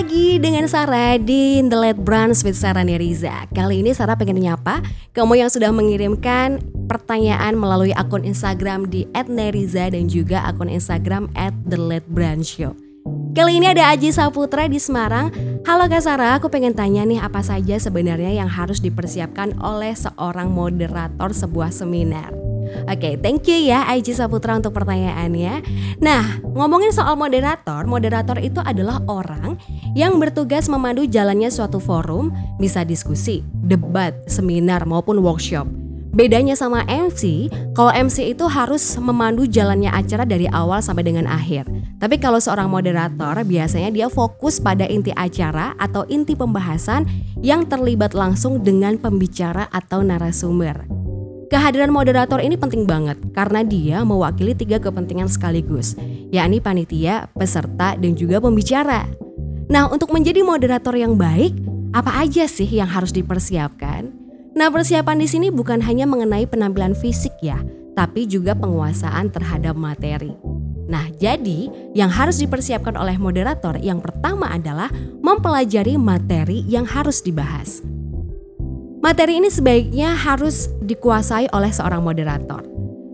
lagi dengan Sarah di The Late Brunch with Sarah Neriza Kali ini Sarah pengen nyapa Kamu yang sudah mengirimkan pertanyaan melalui akun Instagram di @neriza dan juga akun Instagram @thelatebrunshow. Kali ini ada Aji Saputra di Semarang. Halo Kak Sarah, aku pengen tanya nih apa saja sebenarnya yang harus dipersiapkan oleh seorang moderator sebuah seminar. Oke, okay, thank you ya Aji Saputra untuk pertanyaannya. Nah, ngomongin soal moderator, moderator itu adalah orang yang bertugas memandu jalannya suatu forum, bisa diskusi, debat, seminar maupun workshop. Bedanya sama MC, kalau MC itu harus memandu jalannya acara dari awal sampai dengan akhir. Tapi kalau seorang moderator biasanya dia fokus pada inti acara atau inti pembahasan yang terlibat langsung dengan pembicara atau narasumber. Kehadiran moderator ini penting banget karena dia mewakili tiga kepentingan sekaligus, yakni panitia, peserta, dan juga pembicara. Nah, untuk menjadi moderator yang baik, apa aja sih yang harus dipersiapkan? Nah, persiapan di sini bukan hanya mengenai penampilan fisik ya, tapi juga penguasaan terhadap materi. Nah, jadi yang harus dipersiapkan oleh moderator yang pertama adalah mempelajari materi yang harus dibahas. Materi ini sebaiknya harus dikuasai oleh seorang moderator.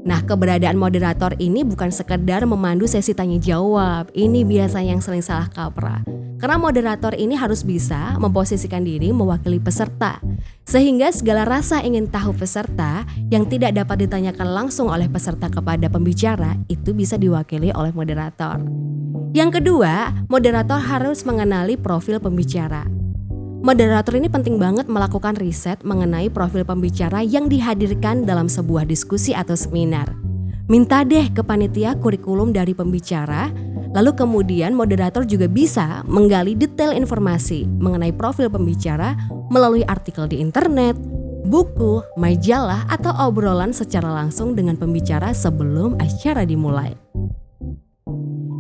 Nah, keberadaan moderator ini bukan sekedar memandu sesi tanya jawab. Ini biasanya yang sering salah kaprah. Karena moderator ini harus bisa memposisikan diri mewakili peserta. Sehingga segala rasa ingin tahu peserta yang tidak dapat ditanyakan langsung oleh peserta kepada pembicara itu bisa diwakili oleh moderator. Yang kedua, moderator harus mengenali profil pembicara. Moderator ini penting banget melakukan riset mengenai profil pembicara yang dihadirkan dalam sebuah diskusi atau seminar. Minta deh ke panitia kurikulum dari pembicara, lalu kemudian moderator juga bisa menggali detail informasi mengenai profil pembicara melalui artikel di internet, buku, majalah, atau obrolan secara langsung dengan pembicara sebelum acara dimulai.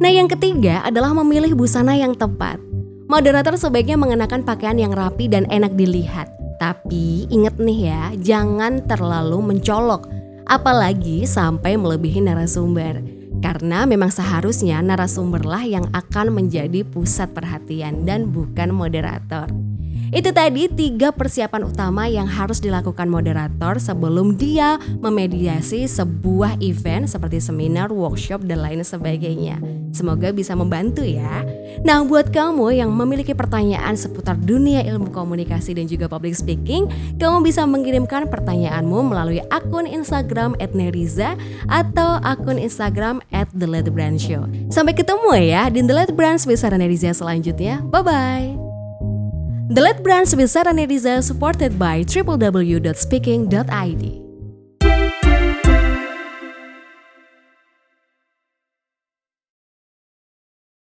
Nah, yang ketiga adalah memilih busana yang tepat. Moderator sebaiknya mengenakan pakaian yang rapi dan enak dilihat. Tapi inget nih ya, jangan terlalu mencolok, apalagi sampai melebihi narasumber. Karena memang seharusnya narasumberlah yang akan menjadi pusat perhatian dan bukan moderator. Itu tadi tiga persiapan utama yang harus dilakukan moderator sebelum dia memediasi sebuah event seperti seminar, workshop, dan lain sebagainya. Semoga bisa membantu ya. Nah, buat kamu yang memiliki pertanyaan seputar dunia ilmu komunikasi dan juga public speaking, kamu bisa mengirimkan pertanyaanmu melalui akun Instagram @neriza atau akun Instagram @theletterbrandshow. Sampai ketemu ya di The Let Brands bersama Neriza selanjutnya. Bye bye. The Let Brands with Sarah Neriza supported by www.speaking.id.